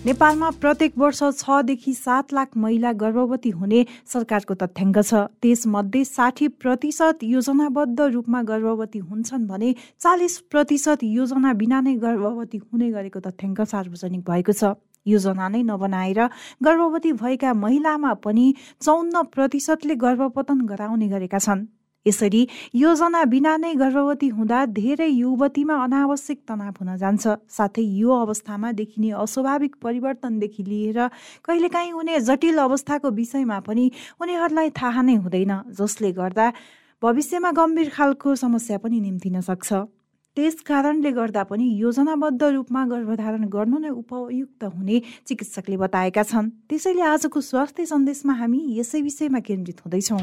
नेपालमा प्रत्येक वर्ष छदेखि सात लाख महिला गर्भवती हुने सरकारको तथ्याङ्क छ। त्यसमध्ये साठी प्रतिशत योजनाबद्ध रूपमा गर्भवती हुन्छन् भने चालिस प्रतिशत योजना बिना नै गर्भवती हुने गरेको तथ्याङ्क सार्वजनिक भएको छ। योजना नै नबनाएर गर्भवती भएका महिलामा पनि चौन्न प्रतिशतले गर्भपतन गराउने गरेका छन्। यसरी योजना बिना नै गर्भवती हुँदा धेरै युवतीमा अनावश्यक तनाव हुन जान्छ। साथै यो अवस्थामा देखिने अस्वाभाविक परिवर्तनदेखि लिएर कहिलेकाहीँ हुने जटिल अवस्थाको विषयमा पनि उनीहरूलाई थाहा नै हुँदैन जसले गर्दा भविष्यमा गम्भीर खालको समस्या पनि निम्तिन सक्छ। त्यस कारणले गर्दा पनि योजनाबद्ध रूपमा गर्भधारण गर्नु नै उपयुक्त हुने चिकित्सकले बताएका छन्। त्यसैले आजको स्वास्थ्य सन्देशमा हामी यसै विषयमा केन्द्रित हुँदैछौँ।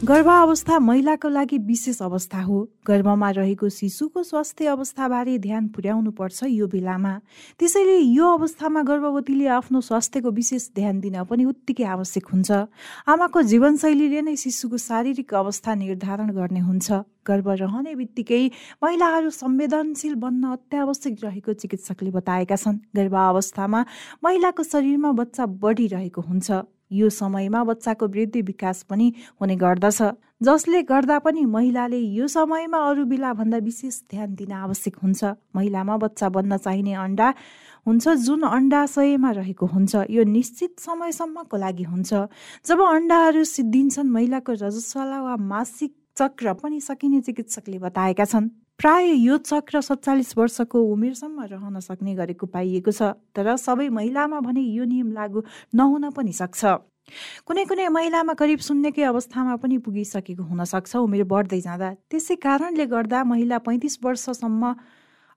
गर्भावस्था महिलाको लागि विशेष अवस्था हो। गर्भमा रहेको शिशुको स्वास्थ्य अवस्थाबारे ध्यान पुर्याउनु पर्छ यो बेलामा। त्यसैले यो अवस्थामा गर्भवतीले आफ्नो स्वास्थ्यको विशेष ध्यान दिन पनि उत्तिकै आवश्यक हुन्छ। आमाको जीवनशैलीले नै शिशुको शारीरिक अवस्था निर्धारण गर्ने हुन्छ। गर्भ रहने बित्तिकै महिलाहरू संवेदनशील बन्न अत्यावश्यक रहेको चिकित्सकले बताएका छन्। गर्भावस्थामा महिलाको शरीरमा बच्चा बढिरहेको हुन्छ। यो समयमा बच्चाको वृद्धि विकास पनि हुने गर्दछ। जसले गर्दा पनि महिलाले यो समयमा अरू बेला भन्दा विशेष ध्यान दिन आवश्यक हुन्छ। महिलामा बच्चा बन्न चाहिने अन्डा हुन्छ जुन अन्डाशयमा रहेको हुन्छ यो निश्चित समयसम्मको लागि हुन्छ। जब अन्डाहरू सिद्धिन्छन् महिलाको रजस्वाला वा मासिक चक्र पनि सकिने चिकित्सकले बताएका छन्। प्राय यो चक्र सत्तालिस वर्षको उमेरसम्म रहन सक्ने गरेको पाइएको छ तर सबै महिलामा भने यो नियम लागू नहुन पनि सक्छ। कुनै कुनै महिलामा करिब शून्यकै अवस्थामा पनि पुगिसकेको हुनसक्छ उमेर बढ्दै जाँदा। त्यसै कारणले गर्दा महिला पैँतिस वर्षसम्म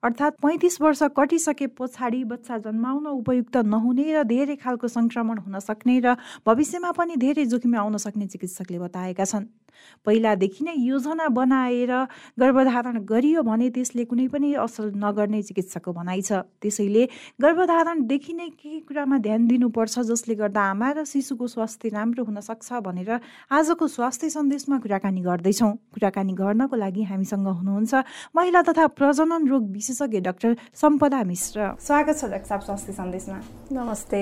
अर्थात् पैँतिस वर्ष कटिसके पछाडि बच्चा जन्माउन उपयुक्त नहुने र धेरै खालको सङ्क्रमण हुन सक्ने र भविष्यमा पनि धेरै जोखिम आउन सक्ने चिकित्सकले बताएका छन्। पहिलादेखि नै योजना बनाएर गर्भधारण गरियो भने त्यसले कुनै पनि असर नगर्ने चिकित्सकको भनाइ छ। त्यसैले गर्भधारणदेखि नै केही कुरामा ध्यान दिनुपर्छ जसले गर्दा आमा र शिशुको स्वास्थ्य राम्रो हुन सक्छ भनेर आजको स्वास्थ्य सन्देशमा कुराकानी गर्दैछौँ। कुराकानी गर्नको लागि हामीसँग हुनुहुन्छ महिला तथा प्रजनन रोग विशेष विशेषज्ञ डाक्टर सम्पदा मिश्र। स्वागत छ डाक्टर स्वास्थ्य सन्देशमा। नमस्ते।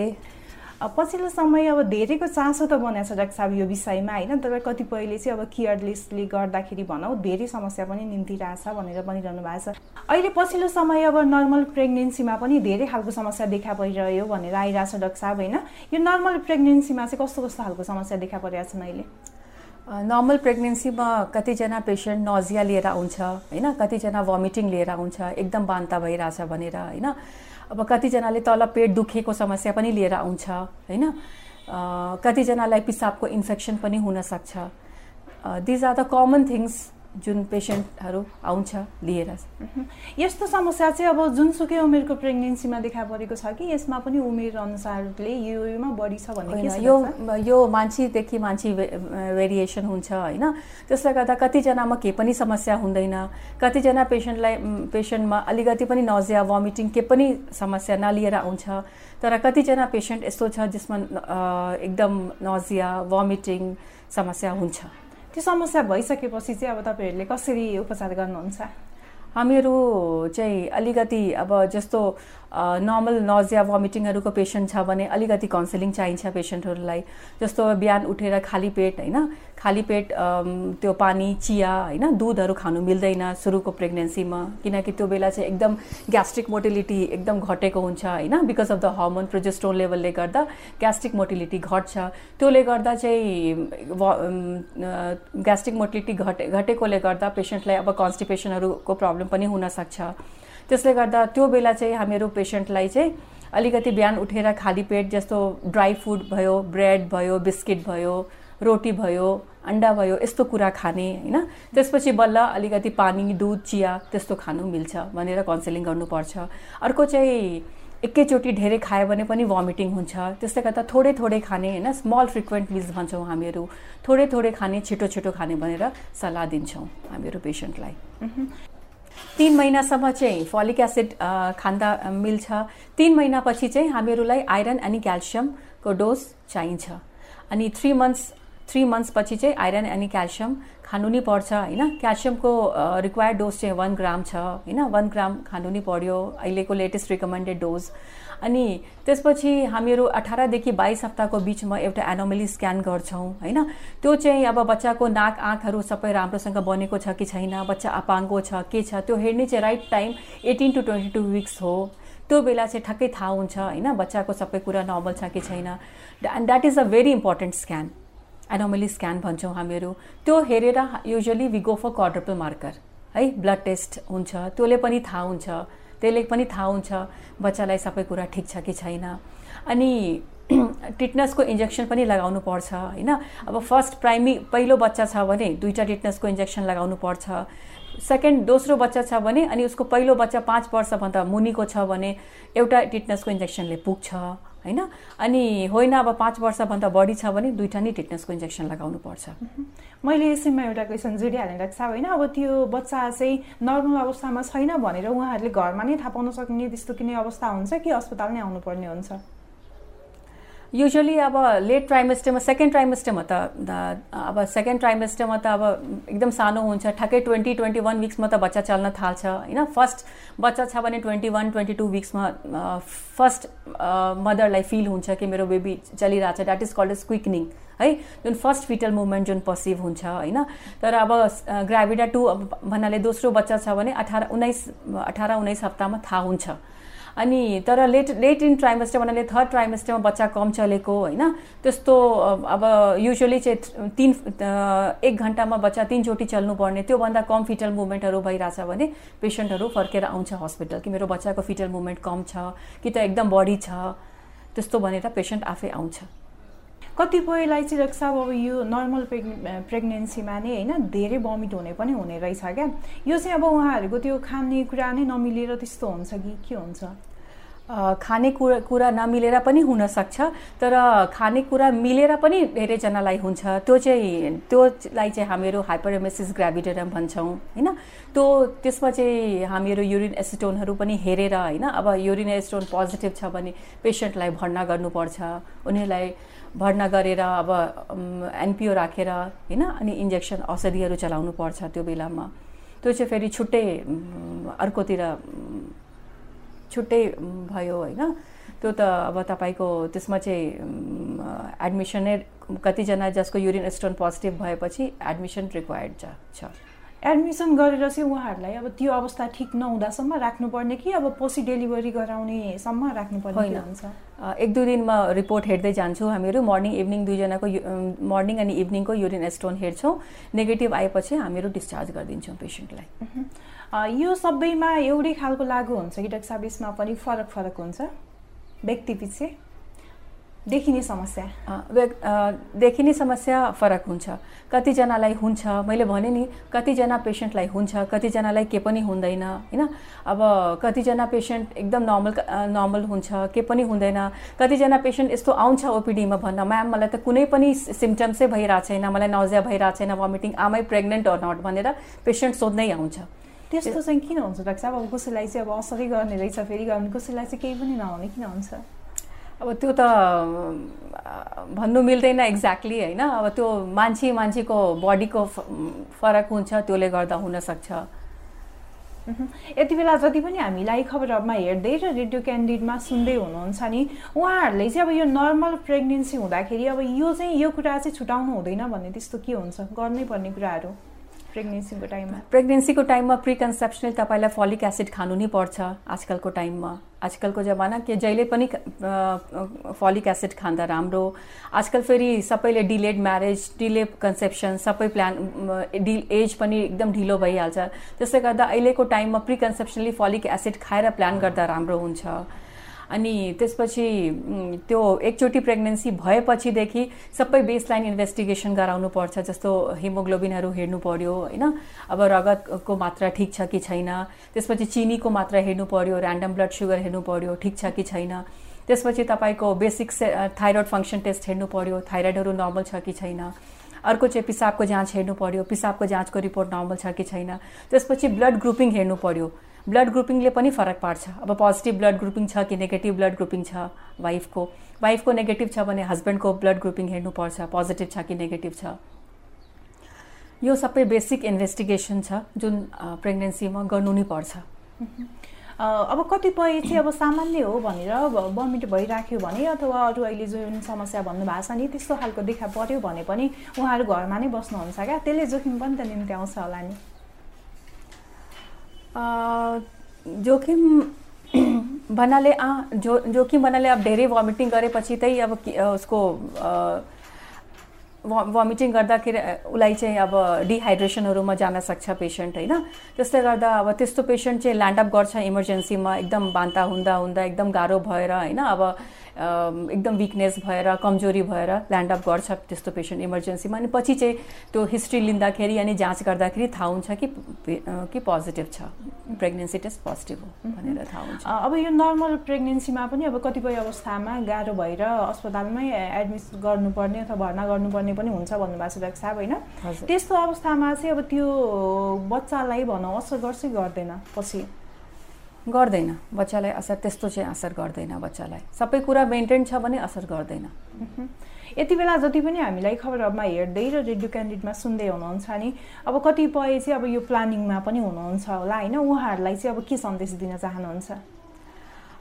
पछिल्लो समय अब धेरैको चासो त बनाएको छ डाक्टर साहब यो विषयमा होइन? तर कतिपयले चाहिँ अब केयरलेसले गर्दाखेरि भनौँ धेरै समस्या पनि निम्तिरहेछ भनेर भनिरहनु भएको छ। अहिले पछिल्लो समय अब नर्मल प्रेग्नेन्सीमा पनि धेरै खालको समस्या देखा परिरह्यो भनेर आइरहेछ डाक्टर साहब होइन? यो नर्मल प्रेग्नेन्सीमा चाहिँ कस्तो कस्तो खालको समस्या देखा परिरहेको छन् अहिले? नर्मल प्रेग्नेन्सीमा कतिजना पेसेन्ट नजिया लिएर आउँछ होइन? कतिजना भमिटिङ लिएर आउँछ एकदम बान्ता भइरहेछ भनेर होइन? अब कतिजनाले तल पेट दुखेको समस्या पनि लिएर आउँछ होइन? कतिजनालाई पिसाबको इन्फेक्सन पनि हुनसक्छ these are the common things जुन पेसेन्टहरू आउँछ लिएर। यस्तो समस्या चाहिँ अब जुनसुकै उमेरको प्रेग्नेन्सीमा देखा परेको छ कि यसमा पनि उमेर अनुसारले योमा बढी छ भन्ने यो यो मान्छेदेखि मान्छे भेरिएसन हुन्छ होइन? त्यसले गर्दा कतिजनामा केही पनि समस्या हुँदैन। कतिजना पेसेन्टलाई पेसेन्टमा अलिकति पनि नजिया भमिटिङ के पनि समस्या नलिएर आउँछ। तर कतिजना पेसेन्ट यस्तो छ जसमा एकदम नजिया भमिटिङ समस्या हुन्छ। त्यो समस्या भइसकेपछि चाहिँ अब तपाईँहरूले कसरी उपचार गर्नुहुन्छ? हामीहरू चाहिँ अलिकति अब जस्तो नर्मल नजिया भमिटिङहरूको पेसेन्ट छ भने अलिकति काउन्सिलिङ चाहिन्छ पेसेन्टहरूलाई। जस्तो बिहान उठेर खाली पेट होइन? खाली पेट त्यो पानी चिया होइन? दुधहरू खानु मिल्दैन सुरुको प्रेग्नेन्सीमा। किनकि त्यो बेला चाहिँ एकदम ग्यास्ट्रिक मोटिलिटी एकदम घटेको हुन्छ होइन? Because of the hormone progesterone लेभलले गर्दा ग्यास्ट्रिक मोटिलिटी घट्छ। त्योले गर्दा चाहिँ ग्यास्ट्रिक मोटिलिटी घटे घटेकोले गर्दा पेसेन्टलाई अब कन्स्टिपेसनहरूको प्रब्लम पनि हुनसक्छ त्यसले गर्दा त्यो बेला चाहिँ हामीहरू पेसेन्टलाई चाहिँ अलिकति बिहान उठेर खाली पेट जस्तो ड्राई फुड भयो ब्रेड भयो बिस्किट भयो रोटी भयो अन्डा भयो यस्तो कुरा खाने होइन? त्यसपछि बल्ल अलिकति पानी दुध चिया त्यस्तो खानु मिल्छ भनेर काउन्सिलिङ गर्नुपर्छ। अर्को चाहिँ एकैचोटि धेरै खायो भने पनि भमिटिङ हुन्छ। त्यसले गर्दा थोरै थोरै खाने होइन? स्मल फ्रिक्वेन्ट मिल्स भन्छौँ हामीहरू। थोरै थोरै खाने छिटो छिटो खाने भनेर सल्लाह दिन्छौँ हामीहरू पेसेन्टलाई तिन महिनासम्म चाहिँ फलिक एसिड खाँदा मिल्छ। तिन महिनापछि चाहिँ हामीहरूलाई आइरन अनि क्याल्सियमको डोज चाहिन्छ। अनि थ्री मन्थ्स थ्री मन्थ्सपछि चाहिँ आइरन अनि क्याल्सियम खानु नै पर्छ होइन? क्याल्सियमको रिक्वायर्ड डोज चाहिँ वान ग्राम छ होइन? वान ग्राम खानु नै पर्यो। अहिलेको लेटेस्ट रिकमेन्डेड डोज अनि त्यसपछि हामीहरू अठारदेखि बाइस हप्ताको बिचमा एउटा एनोमली स्क्यान गर्छौँ होइन? त्यो चाहिँ अब बच्चाको नाक आँखहरू सबै राम्रोसँग बनेको छ कि छैन बच्चा अपाङ्गो छ के छ त्यो हेर्ने चाहिँ right time eighteen to twenty two weeks हो। त्यो बेला चाहिँ ठक्कै थाहा हुन्छ होइन? बच्चाको सबै कुरा नर्मल छ कि छैन। And that is a very important scan anomaly scan भन्छौँ हामीहरू। त्यो हेरेर usually we go for quadruple marker है? ब्लड टेस्ट हुन्छ त्यसले पनि थाहा हुन्छ। त्यसले पनि थाहा हुन्छ बच्चालाई सबै कुरा ठिक छ कि छैन। अनि टिटनसको इन्जेक्सन पनि लगाउनु पर्छ होइन? अब फर्स्ट प्राइमी पहिलो बच्चा छ भने दुईवटा टिटनसको इन्जेक्सन लगाउनु पर्छ। सेकेन्ड दोस्रो बच्चा छ भने अनि उसको पहिलो बच्चा पाँच वर्षभन्दा मुनिको छ भने एउटा टिटनसको इन्जेक्सनले पुग्छ। होइन? अनि होइन अब पाँच वर्षभन्दा बढी छ भने दुइटा नै टिटनेसको इन्जेक्सन लगाउनु पर्छ मैले यसैमा एउटा क्वेसन जोडिहाल्ने रहेछ होइन? अब त्यो बच्चा चाहिँ नर्मल अवस्थामा छैन भनेर उहाँहरूले घरमा नै थाहा पाउन सक्ने त्यस्तो कुनै अवस्था हुन्छ कि अस्पताल नै आउनुपर्ने हुन्छ? युजली अब लेट ट्राइमेस्टरमा सेकेन्ड ट्राइमेस्टरमा त अब सेकेन्ड ट्राइमेस्टरमा त अब एकदम सानो हुन्छ। ठ्याक्कै ट्वेन्टी ट्वेन्टी वान विक्समा त बच्चा चल्न थाल्छ होइन? फर्स्ट बच्चा छ भने ट्वेन्टी वान ट्वेन्टी टू विक्समा फर्स्ट मदरलाई फिल हुन्छ कि मेरो बेबी चलिरहेको छ that is called is quickening है? जुन फर्स्ट फिटल मुभमेन्ट जुन पर्सिभ हुन्छ होइन? तर अब ग्राभिडा टू भन्नाले दोस्रो बच्चा छ भने अठार उन्नाइस अठार उन्नाइस हप्तामा थाहा हुन्छ। अनि तर लेट लेट इन ट्राइमेस्टर भन्नाले थर्ड ट्राइमेस्टरमा बच्चा कम चलेको होइन। त्यस्तो अब युजली चाहिँ तिन एक घन्टामा बच्चा तिनचोटि चल्नुपर्ने। त्योभन्दा कम फिटल मुभमेन्टहरू भइरहेछ भने पेसेन्टहरू फर्केर आउँछ हस्पिटल कि मेरो बच्चाको फिटल मुभमेन्ट कम छ कि त एकदम बढी छ त्यस्तो भनेर पेसेन्ट आफै आउँछ। कतिपयलाई चाहिँ रक्षा अब यो नर्मल प्रेग्ने प्रेग्नेन्सीमा नै होइन धेरै भमिट हुने पनि हुने रहेछ क्या। यो चाहिँ अब उहाँहरूको त्यो खानेकुरा नै नमिलेर त्यस्तो हुन्छ कि के हुन्छ? खानेकुरा कुरा नमिलेर पनि हुनसक्छ तर खानेकुरा मिलेर पनि धेरैजनालाई हुन्छ। त्यो चाहिँ त्योलाई चाहिँ हामीहरू हाइपरेमेसिस ग्राभिडेरम भन्छौँ होइन? त्यो त्यसमा चाहिँ हामीहरू युरिन एसिटोनहरू पनि हेरेर होइन? अब युरिन एसिटोन पोजिटिभ छ भने पेसेन्टलाई भर्ना गर्नुपर्छ। उनीहरूलाई भर्ना गरेर अब एनपिओ राखेर होइन? अनि इन्जेक्सन औषधिहरू चलाउनु पर्छ त्यो बेलामा। त्यो चाहिँ फेरि छुट्टै अर्कोतिर छुट्टै भयो होइन। त्यो त अब तपाईँको त्यसमा चाहिँ एडमिसनै कतिजना जसको युरिन स्टोन पोजिटिभ भएपछि एडमिसन रिक्वायर्ड छ एडमिसन गरेर चाहिँ उहाँहरूलाई अब त्यो अवस्था ठिक नहुँदासम्म राख्नुपर्ने कि अब पछि डेलिभरी गराउनेसम्म राख्नुपर्ने हुन्छ? एक दुई दिनमा रिपोर्ट हेर्दै जान्छौँ हामीहरू। मर्निङ इभिनिङ दुईजनाको मर्निङ अनि इभिनिङको युरिन स्टोन हेर्छौँ। नेगेटिभ आएपछि हामीहरू डिस्चार्ज गरिदिन्छौँ पेसेन्टलाई। यो सबैमा एउटै खालको लागु हुन्छ कि यसमा पनि फरक फरक हुन्छ? व्यक्ति पछि देखिने समस्या। देखिने समस्या फरक हुन्छ। कतिजनालाई हुन्छ मैले भने नि कतिजना पेसेन्टलाई हुन्छ कतिजनालाई के पनि हुँदैन होइन? अब कतिजना पेसेन्ट एकदम नर्मल नर्मल हुन्छ के पनि हुँदैन। कतिजना पेसेन्ट यस्तो आउँछ ओपिडीमा भन्न म्याम मलाई त कुनै पनि सिम्टम्सै भइरहेको छैन मलाई नजिया भइरहेको छैन भमिटिङ आमै प्रेग्नेन्ट अर नट भनेर पेसेन्ट सोध्नै आउँछ। त्यस्तो चाहिँ किन हुन्छ डाक्टर साहब अब कसैलाई चाहिँ अब असरै गर्ने रहेछ फेरि गर्ने कसैलाई चाहिँ केही पनि नहुने किन हुन्छ? अब त्यो त भन्नु मिल्दैन एक्ज्याक्टली होइन। अब त्यो मान्छे मान्छेको बडीको फरक हुन्छ त्यसले गर्दा हुनसक्छ। यति बेला जति पनि हामीलाई खबरमा हेर्दै र रेडियो क्यान्डिडमा सुन्दै हुनुहुन्छ नि उहाँहरूले चाहिँ अब यो नर्मल प्रेग्नेन्सी हुँदाखेरि अब यो चाहिँ यो कुरा चाहिँ छुटाउनु हुँदैन भन्ने त्यस्तो के हुन्छ? गर्नै पर्ने कुराहरू। प्रेग्नेन्सीको टाइममा प्रेग्नेन्सीको टाइममा प्रिकन्सेप्सनल तपाईँलाई फलिक एसिड खानु नै पर्छ आजकलको टाइममा आजकलको जमाना के जहिले पनि फलिक एसिड खाँदा राम्रो। आजकल फेरि सबैले डिलेड म्यारेज डिले कन्सेप्सन सबै प्लान डि एज पनि एकदम ढिलो भइहाल्छ। त्यसले गर्दा अहिलेको टाइममा प्रिकन्सेप्सनली फलिक एसिड खाएर प्लान गर्दा राम्रो हुन्छ। अनि त्यसपछि त्यो एकचोटि प्रेग्नेन्सी भएपछिदेखि सबै बेसलाइन इन्भेस्टिगेसन गराउनु पर्छ जस्तो हिमोग्लोबिनहरू हेर्नु पर्यो होइन? अब रगतको मात्रा ठिक छ कि छैन? त्यसपछि चिनीको मात्रा हेर्नु पर्यो ऱ्यान्डम ब्लड सुगर हेर्नु पर्यो ठिक छ कि छैन? त्यसपछि तपाईँको बेसिक थाइरोइड फङ्सन टेस्ट हेर्नु पर्यो थाइरोइडहरू नर्मल छ कि छैन? अर्को चाहिँ पिसाबको जाँच हेर्नु पर्यो पिसाबको जाँचको रिपोर्ट नर्मल छ कि छैन? त्यसपछि ब्लड ग्रुपिङ हेर्नु पर्यो। ब्लड ग्रुपिङले पनि फरक पार्छ। अब पोजिटिभ ब्लड ग्रुपिङ छ कि नेगेटिभ ब्लड ग्रुपिङ छ? वाइफको वाइफको नेगेटिभ छ भने हस्बेन्डको ब्लड ग्रुपिङ हेर्नुपर्छ पोजिटिभ छ कि नेगेटिभ छ? यो सबै बेसिक इन्भेस्टिगेसन छ जुन प्रेग्नेन्सीमा गर्नु नै पर्छ। अब कतिपय चाहिँ अब सामान्य हो भनेर बमिट भइराख्यो भने अथवा अरू अहिले जुन समस्या भन्नुभएको छ नि त्यस्तो खालको देखा पऱ्यो भने पनि उहाँहरू घरमा नै बस्नुहुन्छ क्या? त्यसले जोखिम पनि त निम्ति आउँछ होला नि। जोखिम भन्नाले जो जोखिम भन्नाले अब धेरै भमिटिङ गरेपछि चाहिँ अब उसको भमिटिङ गर्दाखेरि उसलाई चाहिँ अब डिहाइड्रेसनहरूमा जान सक्छ पेसेन्ट होइन? त्यसले गर्दा अब त्यस्तो पेसेन्ट चाहिँ ल्यान्डअप गर्छ इमर्जेन्सीमा एकदम बान्ता हुँदा हुँदा एकदम गाह्रो भएर होइन? अब एकदम विकनेस भएर कमजोरी भएर ल्यान्डअप गर्छ त्यस्तो पेसेन्ट इमर्जेन्सीमा अनि पछि चाहिँ त्यो हिस्ट्री लिँदाखेरि अनि जाँच गर्दाखेरि थाहा हुन्छ कि कि पोजिटिभ छ। प्रेग्नेन्सी टेस्ट पोजिटिभ हो भनेर थाहा हुन्छ। अब यो नर्मल प्रेग्नेन्सीमा पनि अब कतिपय अवस्थामा गाह्रो भएर अस्पतालमै एडमिट गर्नुपर्ने अथवा भर्ना गर्नुपर्ने पनि हुन्छ भन्नुभएको छ डाक्टर साहब होइन? त्यस्तो अवस्थामा चाहिँ अब त्यो बच्चालाई भनौँ असर गर्छ गर्दैन पछि? गर्दैन। बच्चालाई असर त्यस्तो चाहिँ असर गर्दैन बच्चालाई। सबै कुरा मेन्टेन छ भने असर गर्दैन। यति बेला जति पनि हामीलाई खबरमा हेर्दै र रेडियो क्यान्डिडेटमा सुन्दै हुनुहुन्छ नि अब कतिपय चाहिँ अब यो प्लानिङमा पनि हुनुहुन्छ होला होइन? उहाँहरूलाई चाहिँ अब के सन्देश दिन चाहनुहुन्छ?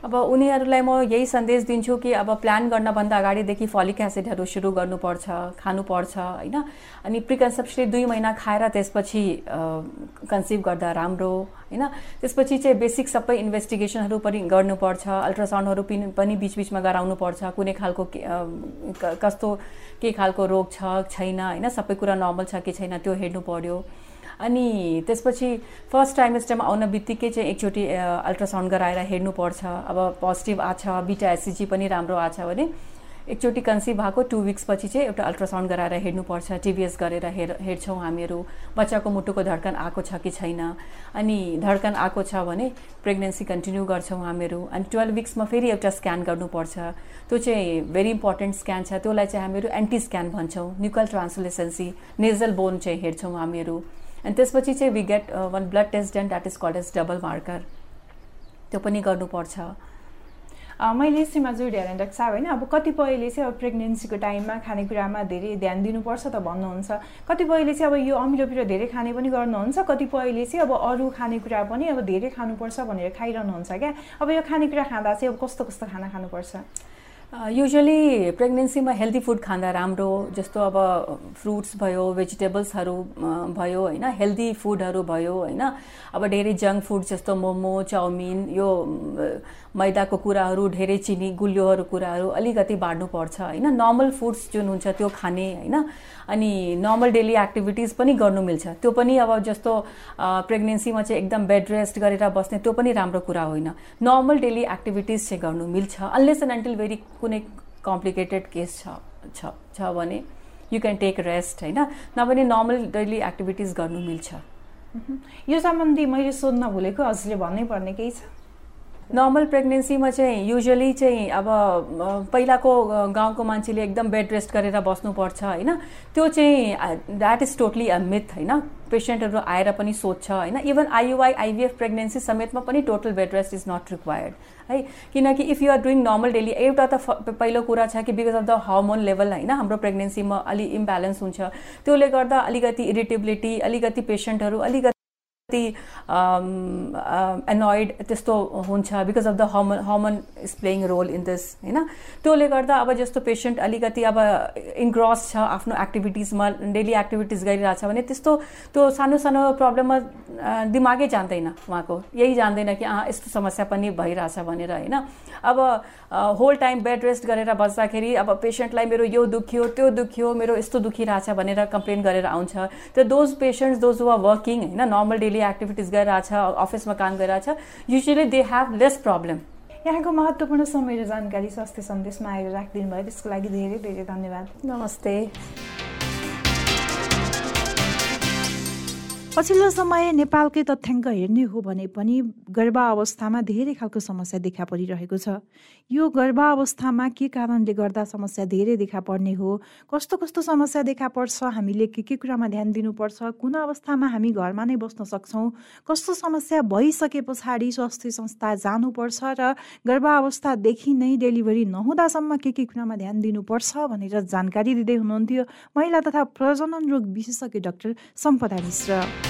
अब उनीहरूलाई म यही सन्देश दिन्छु कि अब प्लान गर्नभन्दा अगाडिदेखि फलिक एसिडहरू सुरु गर्नुपर्छ खानुपर्छ होइन? अनि प्रिकन्सेप्सले दुई महिना खाएर त्यसपछि कन्सिभ गर्दा राम्रो होइन? त्यसपछि चाहिँ बेसिक सबै इन्भेस्टिगेसनहरू पनि गर्नुपर्छ अल्ट्रासाउन्डहरू पनि बिचबिचमा गराउनुपर्छ कुनै खालको कस्तो के खालको रोग छ छैन होइन? सबै कुरा नर्मल छ कि छैन त्यो हेर्नु पर्यो। अनि त्यसपछि फर्स्ट ट्राइमेस्टरमा आउन बित्तिकै चाहिँ एकचोटि अल्ट्रासाउन्ड गराएर हेर्नुपर्छ अब पोजिटिभ आछ बिटा एससिजी पनि राम्रो आछ भने एकचोटि कन्सिभ भएको टु विक्सपछि चाहिँ एउटा अल्ट्रासाउन्ड गराएर हेर्नुपर्छ टिबिएस गरेर हेर हेर्छौँ हामीहरू। बच्चाको मुटुको धड्कन आएको छ कि छैन? अनि धड्कन आएको छ भने प्रेग्नेन्सी कन्टिन्यू गर्छौँ हामीहरू। अनि टुवेल्भ विक्समा फेरि एउटा स्क्यान गर्नुपर्छ त्यो चाहिँ भेरी इम्पोर्टेन्ट स्क्यान छ। त्यसलाई चाहिँ हामीहरू एन्टी स्क्यान भन्छौँ। न्युकल ट्रान्सलेसेन्सी नेजल बोन चाहिँ हेर्छौँ हामीहरू। अनि त्यसपछि चाहिँ we get one blood test and that is called as double marker त्यो पनि गर्नुपर्छ। मैले डाक्टर साहब होइन? अब कतिपयले चाहिँ अब प्रेग्नेन्सीको टाइममा खानेकुरामा धेरै ध्यान दिनुपर्छ त भन्नुहुन्छ। कतिपयले चाहिँ अब यो अमिलो पिरो धेरै खाने पनि गर्नुहुन्छ। कतिपयले चाहिँ अब अरू खानेकुरा पनि अब धेरै खानुपर्छ भनेर खाइरहनुहुन्छ क्या? अब यो खानेकुरा खाँदा चाहिँ अब कस्तो कस्तो खाना खानुपर्छ? युजली प्रेग्नेन्सीमा हेल्दी फुड खाँदा राम्रो जस्तो अब फ्रुट्स भयो भेजिटेबल्सहरू भयो होइन हेल्दी फुडहरू भयो होइन अब धेरै जङ्क फुड जस्तो मोमो चाउमिन यो मैदाको कुराहरू धेरै चिनी गुलियोहरू कुराहरू अलिकति बाँड्नुपर्छ होइन। नर्मल फुड्स जुन हुन्छ त्यो खाने होइन। अनि नर्मल डेली एक्टिभिटिज पनि गर्नु मिल्छ। त्यो पनि अब जस्तो प्रेग्नेन्सीमा चाहिँ एकदम बेड रेस्ट गरेर बस्ने त्यो पनि राम्रो कुरा होइन। नर्मल डेली एक्टिभिटिज चाहिँ गर्नु मिल्छ अनलेस एन्ड अन्टिल भेरी कुनै कम्प्लिकेटेड केस छ छ भने यु क्यान टेक रेस्ट होइन? नभने नर्मल डेली एक्टिभिटिज गर्नु मिल्छ। यो सम्बन्धी मैले सोध्न भुलेको हजुरले भन्नै पर्ने केही छ? नर्मल प्रेग्नेन्सीमा चाहिँ युजली चाहिँ अब पहिलाको गाउँको मान्छेले एकदम बेड रेस्ट गरेर बस्नुपर्छ होइन? त्यो चाहिँ that is totally a myth होइन? पेसेन्टहरू आएर पनि सोध्छ होइन? इभन आइयुआई आइभिएफ प्रेग्नेन्सी समेतमा पनि total bed rest is not required है? किनकि if you're doing normal daily एउटा त पहिलो कुरा छ कि because of the hormone level होइन? हाम्रो प्रेग्नेन्सीमा अलि इम्ब्यालेन्स हुन्छ। त्यसले गर्दा अलिकति इरिटेबिलिटी अलिकति पेसेन्टहरू अलिकति कति एनोइड त्यस्तो हुन्छ because of the hormone hormone is playing role in this होइन? त्योले गर्दा अब जस्तो पेसेन्ट अलिकति अब इन्ग्रस छ आफ्नो एक्टिभिटिजमा डेली एक्टिभिटिज गरिरहेछ भने त्यस्तो त्यो सानो सानो प्रब्लममा दिमागै जान्दैन उहाँको। यही जान्दैन कि अँ यस्तो समस्या पनि भइरहेछ भनेर होइन? अब होल टाइम बेड रेस्ट गरेर बस्दाखेरि अब पेसेन्टलाई मेरो यो दुख्यो त्यो दुख्यो मेरो यस्तो दुखिरहेछ भनेर कम्प्लेन गरेर आउँछ। त्यो दोज पेसेन्ट्स दोज वा वर्किङ होइन? नर्मल डेली एक्टिभिटिज गरिरहेछ अफिसमा काम गरिरहेछ usually they have less problem यहाँको महत्त्वपूर्ण समय र जानकारी स्वास्थ्य सन्देशमा आएर राखिदिनु भयो त्यसको लागि धेरै धेरै धन्यवाद। नमस्ते। पछिल्लो समय नेपालकै तथ्याङ्क हेर्ने हो भने पनि गर्भावस्थामा धेरै खालको समस्या देखा परिरहेको छ। यो गर्भावस्थामा के कारणले गर्दा समस्या धेरै देखा पर्ने हो? कस्तो कस्तो समस्या देखा पर्छ? हामीले के के कुरामा ध्यान दिनुपर्छ? कुन अवस्थामा हामी घरमा नै बस्न सक्छौँ? कस्तो समस्या भइसके पछाडि स्वास्थ्य संस्था जानुपर्छ र गर्भावस्थादेखि नै डेलिभरी नहुँदासम्म के के कुरामा ध्यान दिनुपर्छ भनेर जानकारी दिँदै हुनुहुन्थ्यो। महिला तथा प्रजनन रोग विशेषज्ञ डाक्टर सम्पदा मिश्र।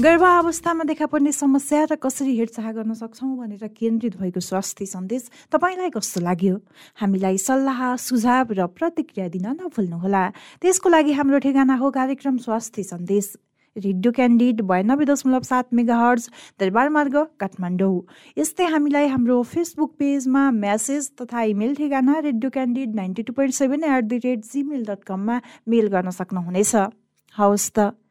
गर्भावस्थामा देखा पर्ने समस्या र कसरी हेरचाह गर्न सक्छौँ भनेर केन्द्रित भएको स्वास्थ्य सन्देश तपाईँलाई कस्तो लाग्यो? हामीलाई सल्लाह सुझाव र प्रतिक्रिया दिन नभुल्नुहोला। त्यसको लागि हाम्रो ठेगाना हो कार्यक्रम स्वास्थ्य सन्देश। रेडियो क्यान्डिड बयानब्बे दशमलव सात मेगा हर्ज दरबार मार्ग काठमाडौँ। यस्तै हामीलाई हाम्रो फेसबुक पेजमा म्यासेज तथा इमेल ठेगाना radio Candid ninety two point seven at the rate Gmail dot कममा मेल गर्न सक्नुहुनेछ। हवस् त।